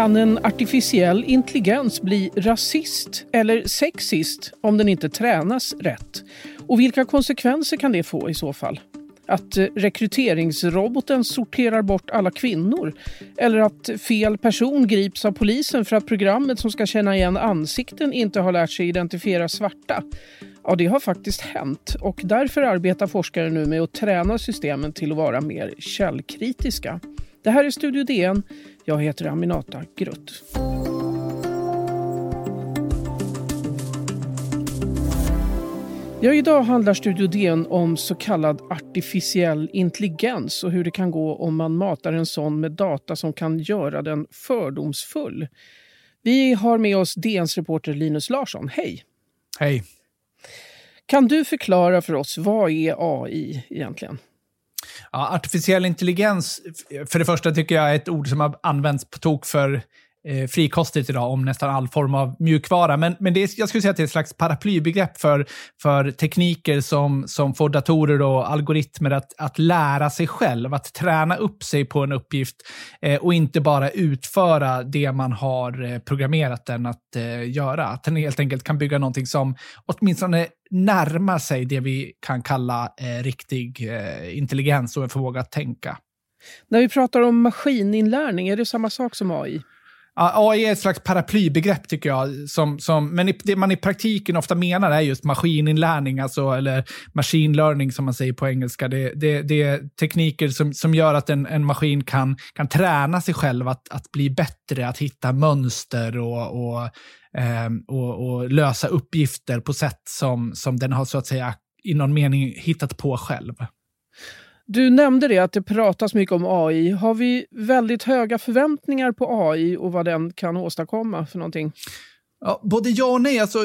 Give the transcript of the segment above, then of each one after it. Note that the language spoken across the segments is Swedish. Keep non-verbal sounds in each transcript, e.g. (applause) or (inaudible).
Kan en artificiell intelligens bli rasist eller sexist om den inte tränas rätt? Och vilka konsekvenser kan det få i så fall? Att rekryteringsroboten sorterar bort alla kvinnor? Eller att fel person grips av polisen för att programmet som ska känna igen ansikten inte har lärt sig identifiera svarta? Ja, det har faktiskt hänt och därför arbetar forskare nu med att träna systemen till att vara mer källkritiska. Det här är Studio DN. Jag heter Aminata Grutt. Ja, idag handlar Studio DN om så kallad artificiell intelligens och hur det kan gå om man matar en sån med data som kan göra den fördomsfull. Vi har med oss DNs reporter Linus Larsson. Hej! Hej! Kan du förklara för oss, vad är AI egentligen? Ja, artificiell intelligens, för det första tycker jag är ett ord som har använts på tok för eh, frikostigt idag om nästan all form av mjukvara. Men, men det är, jag skulle säga att det är ett slags paraplybegrepp för, för tekniker som, som får datorer och algoritmer att, att lära sig själv, att träna upp sig på en uppgift eh, och inte bara utföra det man har eh, programmerat den att eh, göra. Att den helt enkelt kan bygga någonting som åtminstone närmar sig det vi kan kalla eh, riktig eh, intelligens och en förmåga att tänka. När vi pratar om maskininlärning, är det samma sak som AI? AI är ett slags paraplybegrepp tycker jag, som, som, men det man i praktiken ofta menar är just maskininlärning, alltså, eller machine learning som man säger på engelska. Det, det, det är tekniker som, som gör att en, en maskin kan, kan träna sig själv att, att bli bättre, att hitta mönster och, och, eh, och, och lösa uppgifter på sätt som, som den har så att säga i någon mening hittat på själv. Du nämnde det att det pratas mycket om AI. Har vi väldigt höga förväntningar på AI och vad den kan åstadkomma för någonting? Ja, både ja och nej, alltså,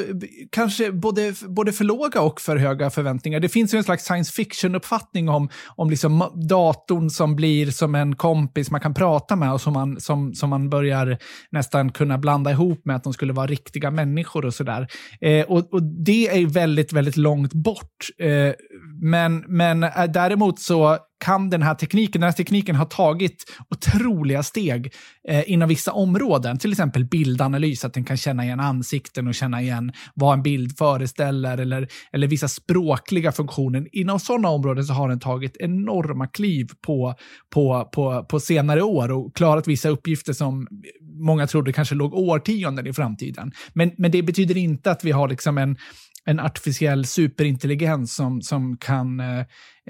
kanske både, både för låga och för höga förväntningar. Det finns ju en slags science fiction-uppfattning om, om liksom datorn som blir som en kompis man kan prata med och som man, som, som man börjar nästan kunna blanda ihop med att de skulle vara riktiga människor och sådär. Eh, och, och det är väldigt, väldigt långt bort. Eh, men, men eh, däremot så kan den här tekniken, den här tekniken har tagit otroliga steg eh, inom vissa områden, till exempel bildanalys, att den kan känna igen ansikten och känna igen vad en bild föreställer, eller, eller vissa språkliga funktioner. Inom sådana områden så har den tagit enorma kliv på, på, på, på senare år och klarat vissa uppgifter som många trodde kanske låg årtionden i framtiden. Men, men det betyder inte att vi har liksom en en artificiell superintelligens som, som kan eh,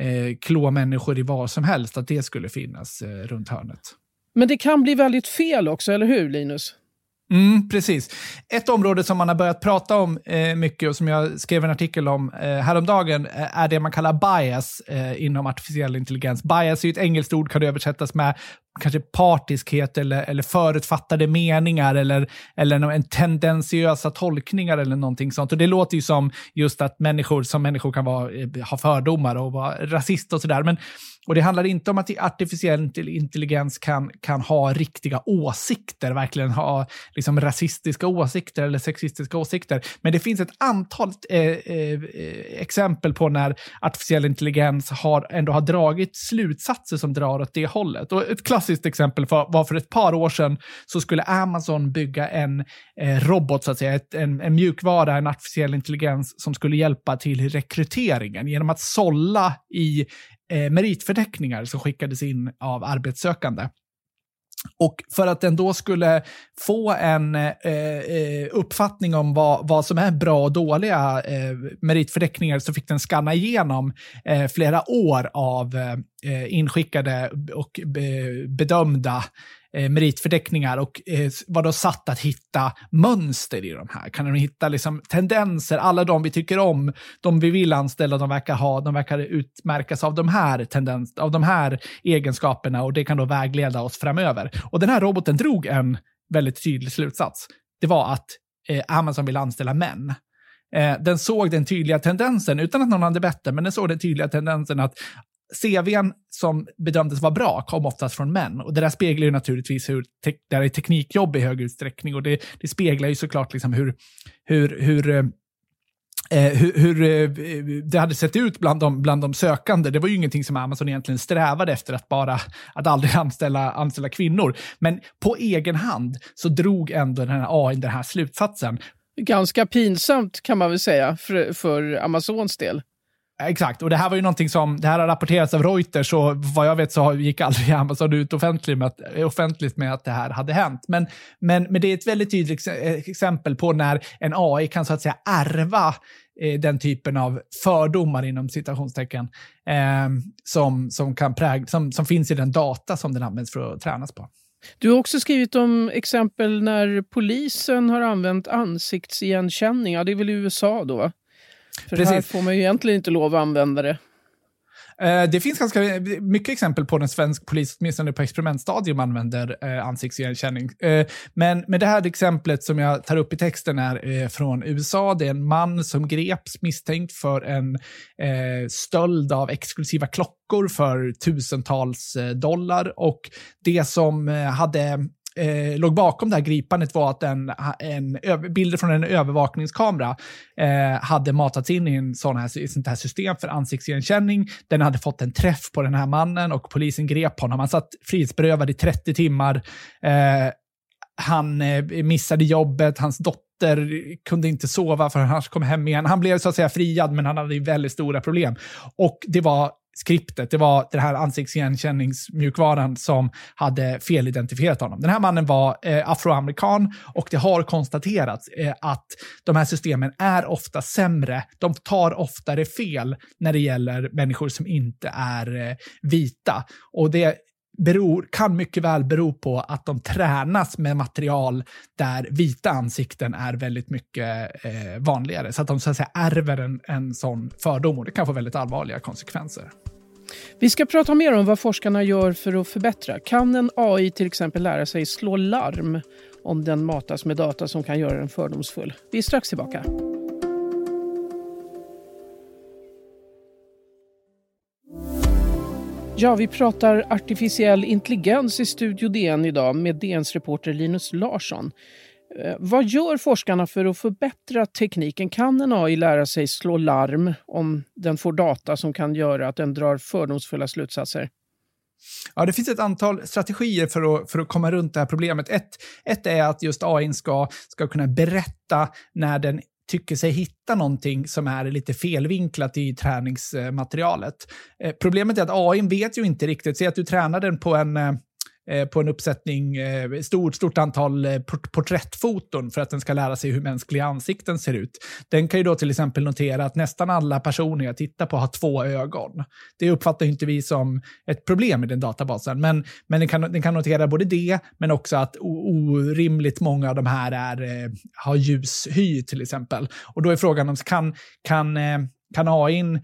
eh, klå människor i vad som helst, att det skulle finnas eh, runt hörnet. Men det kan bli väldigt fel också, eller hur Linus? Mm, precis. Ett område som man har börjat prata om eh, mycket och som jag skrev en artikel om eh, häromdagen eh, är det man kallar bias eh, inom artificiell intelligens. Bias är ett engelskt ord, kan översättas med kanske partiskhet eller, eller förutfattade meningar eller, eller en tendentiösa tolkningar eller någonting sånt. Och det låter ju som just att människor som människor kan vara, eh, ha fördomar och vara rasist och sådär. Men och det handlar inte om att artificiell intelligens kan, kan ha riktiga åsikter, verkligen ha liksom rasistiska åsikter eller sexistiska åsikter. Men det finns ett antal eh, eh, exempel på när artificiell intelligens har, ändå har dragit slutsatser som drar åt det hållet. Och ett klassiskt exempel för, var för ett par år sedan så skulle Amazon bygga en eh, robot, så att säga, ett, en, en mjukvara, en artificiell intelligens som skulle hjälpa till rekryteringen genom att sålla i eh, meritförteckningar som skickades in av arbetssökande. Och för att den då skulle få en eh, eh, uppfattning om vad, vad som är bra och dåliga eh, meritförteckningar så fick den skanna igenom eh, flera år av eh, inskickade och be bedömda eh, meritförteckningar och eh, var då satt att hitta mönster i de här. Kan de hitta liksom, tendenser, alla de vi tycker om, de vi vill anställa, de verkar ha, de verkar utmärkas av de här tendens, av de här egenskaperna och det kan då vägleda oss framöver. Och den här roboten drog en väldigt tydlig slutsats. Det var att eh, Amazon vill anställa män. Eh, den såg den tydliga tendensen, utan att någon hade bett den, men den såg den tydliga tendensen att CVn som bedömdes vara bra kom oftast från män. Och det där speglar ju naturligtvis hur te det är teknikjobb i hög utsträckning. Och det, det speglar ju såklart liksom hur, hur, hur eh, Eh, hur, hur eh, det hade sett ut bland de, bland de sökande. Det var ju ingenting som Amazon egentligen strävade efter, att bara att aldrig anställa, anställa kvinnor. Men på egen hand så drog ändå den här AI den här slutsatsen. Ganska pinsamt kan man väl säga för, för Amazons del. Exakt, och det här var ju någonting som, det här har rapporterats av Reuters och vad jag vet så gick aldrig (laughs) Amazon ut offentligt med, att, offentligt med att det här hade hänt. Men, men, men det är ett väldigt tydligt exempel på när en AI kan så att säga ärva eh, den typen av fördomar inom citationstecken eh, som, som, kan präg, som, som finns i den data som den används för att tränas på. Du har också skrivit om exempel när polisen har använt ansiktsigenkänning. Ja, det är väl i USA då? För Precis. här får man ju egentligen inte lov att använda det. Eh, det finns ganska mycket exempel på när svensk polis, åtminstone på experimentstadium, använder eh, ansiktsigenkänning. Eh, men, men det här exemplet som jag tar upp i texten är från USA. Det är en man som greps misstänkt för en stöld av exklusiva klockor för tusentals dollar. Och det som hade eh, låg bakom det här gripandet var att en, en, bilder från en övervakningskamera eh, hade matats in i en sån här, ett sånt här system för ansiktsigenkänning. Den hade fått en träff på den här mannen och polisen grep honom. Han satt frihetsberövad i 30 timmar. Eh, han eh, missade jobbet, hans dotter kunde inte sova för han kom hem igen. Han blev så att säga friad, men han hade väldigt stora problem. Och det var skriptet. Det var den här ansiktsigenkänningsmjukvaran som hade felidentifierat honom. Den här mannen var eh, afroamerikan och det har konstaterats eh, att de här systemen är ofta sämre. De tar oftare fel när det gäller människor som inte är eh, vita. Och det beror, kan mycket väl bero på att de tränas med material där vita ansikten är väldigt mycket eh, vanligare. Så att de så att säga ärver en, en sån fördom och det kan få väldigt allvarliga konsekvenser. Vi ska prata mer om vad forskarna gör för att förbättra. Kan en AI till exempel lära sig slå larm om den matas med data som kan göra den fördomsfull? Vi är strax tillbaka. Ja, vi pratar artificiell intelligens i Studio DN idag med DNs reporter Linus Larsson. Eh, vad gör forskarna för att förbättra tekniken? Kan en AI lära sig slå larm om den får data som kan göra att den drar fördomsfulla slutsatser? Ja, det finns ett antal strategier för att, för att komma runt det här problemet. Ett, ett är att just AI ska, ska kunna berätta när den tycker sig hitta någonting som är lite felvinklat i träningsmaterialet. Eh, problemet är att AI vet ju inte riktigt. Säg att du tränar den på en Eh, Eh, på en uppsättning, eh, stort, stort antal eh, port porträttfoton för att den ska lära sig hur mänskliga ansikten ser ut. Den kan ju då till exempel notera att nästan alla personer jag tittar på har två ögon. Det uppfattar inte vi som ett problem i den databasen, men, men den, kan, den kan notera både det, men också att orimligt många av de här är, eh, har ljus hy till exempel. Och då är frågan om kan, kan, kan AIn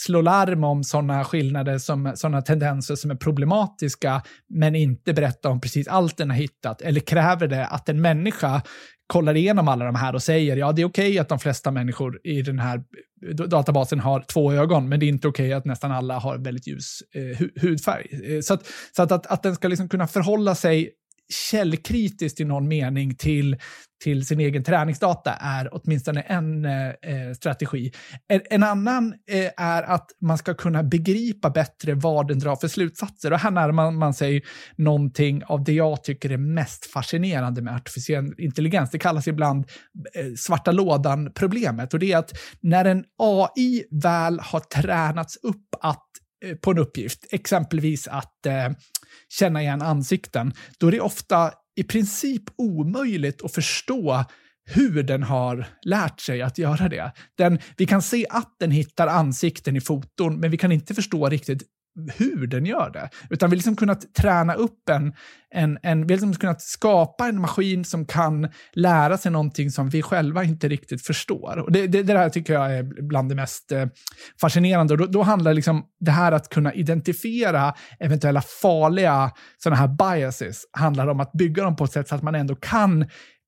slå larm om sådana skillnader, som, sådana tendenser som är problematiska, men inte berätta om precis allt den har hittat? Eller kräver det att en människa kollar igenom alla de här och säger ja, det är okej okay att de flesta människor i den här eh, databasen har två ögon, men det är inte okej okay att nästan alla har väldigt ljus eh, hudfärg. Eh, så att, så att, att, att den ska liksom kunna förhålla sig källkritiskt i någon mening till, till sin egen träningsdata är åtminstone en eh, eh, strategi. En, en annan eh, är att man ska kunna begripa bättre vad den drar för slutsatser. Och här närmar man sig någonting av det jag tycker är mest fascinerande med artificiell intelligens. Det kallas ibland eh, svarta lådan-problemet. Och det är att när en AI väl har tränats upp att eh, på en uppgift, exempelvis att eh, känna igen ansikten, då är det ofta i princip omöjligt att förstå hur den har lärt sig att göra det. Den, vi kan se att den hittar ansikten i foton, men vi kan inte förstå riktigt hur den gör det. Utan vi har liksom kunnat träna upp en, en, en vi har liksom kunnat skapa en maskin som kan lära sig någonting som vi själva inte riktigt förstår. Och det, det, det där tycker jag är bland det mest eh, fascinerande. Och då, då handlar liksom det här att kunna identifiera eventuella farliga sådana här biases, handlar om att bygga dem på ett sätt så att man ändå kan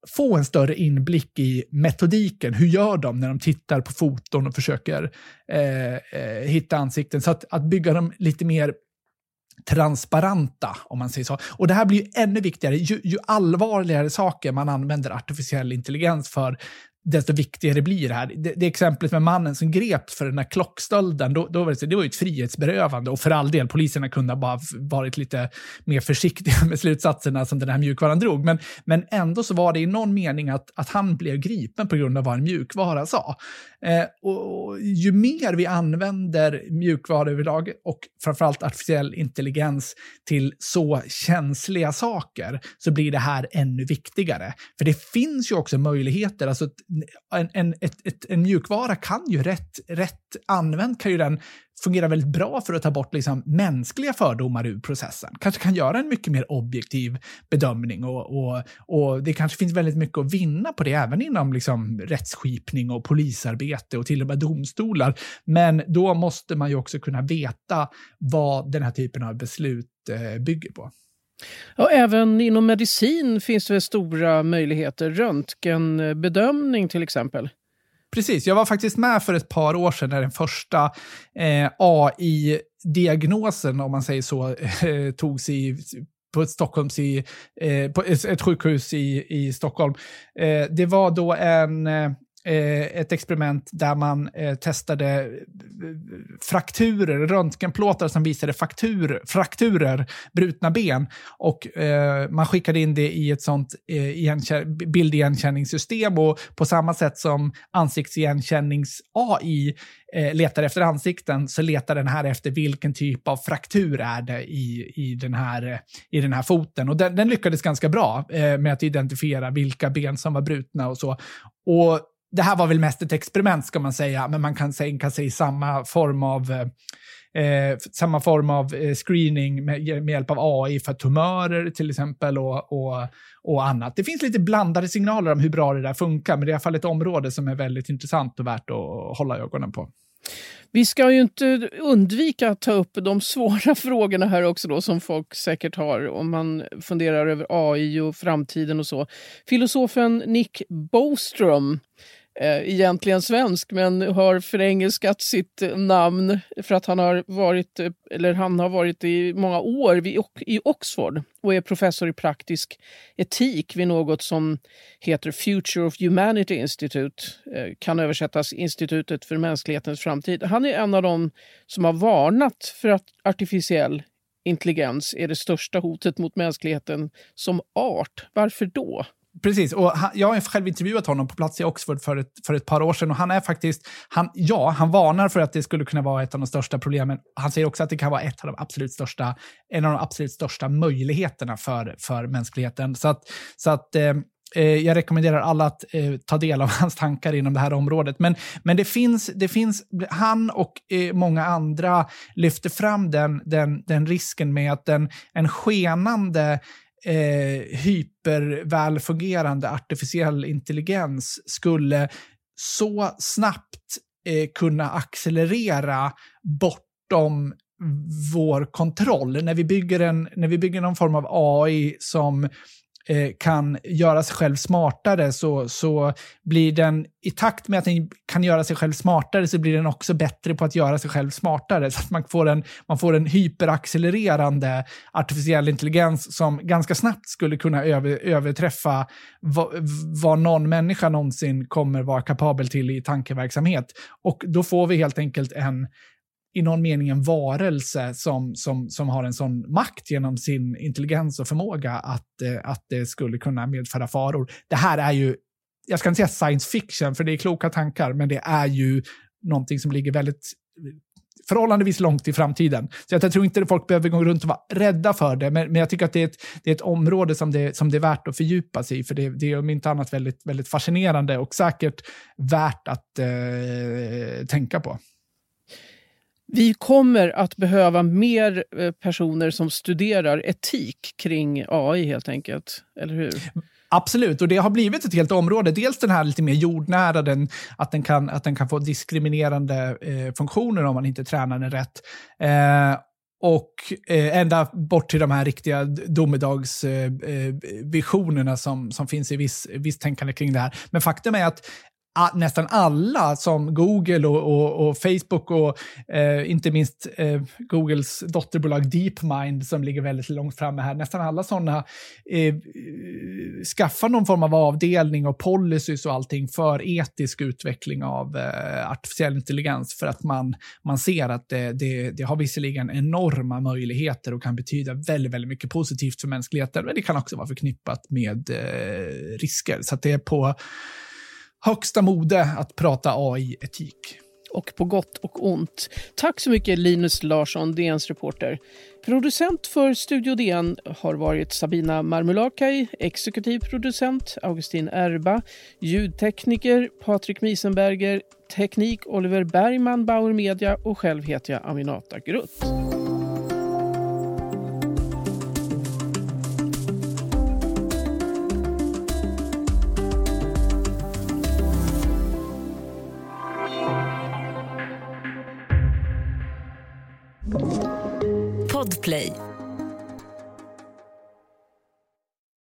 få en större inblick i metodiken. Hur gör de när de tittar på foton och försöker eh, eh, hitta ansikten? Så att, att bygga dem lite mer transparenta, om man säger så. Och det här blir ju ännu viktigare ju, ju allvarligare saker man använder artificiell intelligens för, desto viktigare blir det här. Det, det exemplet med mannen som greps för den här klockstölden, då, då var det, det var ju ett frihetsberövande och för all del, poliserna kunde ha bara varit lite mer försiktiga (laughs) med slutsatserna som den här mjukvaran drog. Men, men ändå så var det i någon mening att, att han blev gripen på grund av vad en mjukvara sa. Eh, och, och, ju mer vi använder mjukvara överlag och framförallt artificiell intelligens till så känsliga saker så blir det här ännu viktigare. För det finns ju också möjligheter, alltså en, en, ett, ett, en mjukvara kan ju rätt, rätt använd kan ju den fungera väldigt bra för att ta bort liksom mänskliga fördomar ur processen. Kanske kan göra en mycket mer objektiv bedömning och, och, och det kanske finns väldigt mycket att vinna på det även inom liksom rättsskipning och polisarbete och till och med domstolar. Men då måste man ju också kunna veta vad den här typen av beslut eh, bygger på. Ja, även inom medicin finns det stora möjligheter. Röntgenbedömning till exempel. Precis, jag var faktiskt med för ett par år sedan när den första eh, AI-diagnosen, om man säger så, eh, (laughs) togs i på ett, Stockholms i, eh, på ett, ett, sjukhus i, i Stockholm. Eh, det var då en eh, Eh, ett experiment där man eh, testade eh, frakturer, röntgenplåtar som visade faktur, frakturer, brutna ben. Och man skickade in det i ett sånt bildigenkänningssystem och på samma sätt som ansiktsigenkännings-AI letar efter ansikten så letar den här efter vilken typ av fraktur är det i, i, den, här, i den här foten. Och den, den lyckades ganska bra med att identifiera vilka ben som var brutna och så. Och det här var väl mest ett experiment ska man säga, men man kan tänka sig samma form av eh, eh samma form av eh, screening med, med, hjälp av AI för tumörer till exempel och, och, och annat. Det finns lite blandade signaler om hur bra det där funkar, men det är i alla fall ett område som är väldigt intressant och värt att hålla ögonen på. Vi ska ju inte undvika att ta upp de (laughs) svåra frågorna här också då som folk säkert har om man funderar över AI och framtiden och så. Filosofen Nick Bostrom Eh, egentligen svensk men har förengelskat sitt namn för att han har varit, eh, eller han har varit i många år vid, i Oxford och är professor i praktisk etik vid något som heter Future of Humanity Institute, eh, kan översättas Institutet för mänsklighetens framtid. Han är en av dem som har varnat för att artificiell intelligens är det största hotet mot mänskligheten som art. Varför då? Precis, och han, jag har själv intervjuat honom på plats i Oxford för ett, för ett par år sedan och han är faktiskt, han, ja, han varnar för att det skulle kunna vara ett av de största problemen. Han säger också att det kan vara ett av de absolut största, en av de absolut största möjligheterna för, för mänskligheten. Så att, så att eh, eh jag rekommenderar alla att eh, ta del av (laughs) hans tankar inom det här området. Men, men det, finns, det finns, han och eh, många andra lyfter fram den, den, den risken med att den, en skenande eh, hypervälfungerande artificiell intelligens skulle så snabbt eh, kunna accelerera bortom vår kontroll. När vi bygger, en, när vi bygger någon form av AI som eh, Eh, kan göra sig själv smartare så, så blir den, i takt med att den kan göra sig själv smartare, så blir den också bättre på att göra sig själv smartare. Så att man får en, man får en hyperaccelererande artificiell intelligens som ganska snabbt skulle kunna över, överträffa vad, vad någon människa någonsin kommer vara kapabel till i tankeverksamhet. Och då får vi helt enkelt en i någon mening en varelse som, som, som har en sån makt genom sin intelligens och förmåga att, eh, att det skulle kunna medföra faror. Det här är ju, jag ska inte säga science fiction, för det är kloka tankar, men det är ju någonting som ligger väldigt eh, förhållandevis långt i framtiden. Så jag tror inte att folk behöver gå runt och vara rädda för det, men, men jag tycker att det är ett, det är ett område som det, som det är värt att fördjupa sig i, för det, det är om inte annat väldigt, väldigt fascinerande och säkert värt att eh, tänka på. Vi kommer att behöva mer eh, personer som studerar etik kring AI helt enkelt, eller hur? Absolut, och det har blivit ett helt område. Dels den här lite mer jordnära, den, att, den kan, att den kan få diskriminerande eh, funktioner om man inte tränar den rätt. Eh, och eh, ända bort till de här riktiga domedagsvisionerna eh, eh som, som finns i viss, viss tänkande kring det här. Men faktum är att nästan alla som Google och, och, och Facebook och eh, inte minst eh, Googles dotterbolag DeepMind som ligger väldigt långt framme här, nästan alla sådana eh, skaffar någon form av avdelning och policies och allting för etisk utveckling av eh, artificiell intelligens för att man, man ser att det, det, det har visserligen enorma möjligheter och kan betyda väldigt, väldigt mycket positivt för mänskligheten, men det kan också vara förknippat med eh, risker. Så det är på högsta mode att prata AI-etik. Och på gott och ont. Tack så mycket Linus Larsson, DNs reporter. Producent för Studio DN har varit Sabina Marmulakai, exekutiv producent Augustin Erba, ljudtekniker Patrik Miesenberger, teknik Oliver Bergman, Bauer Media och själv heter jag Aminata Grutt.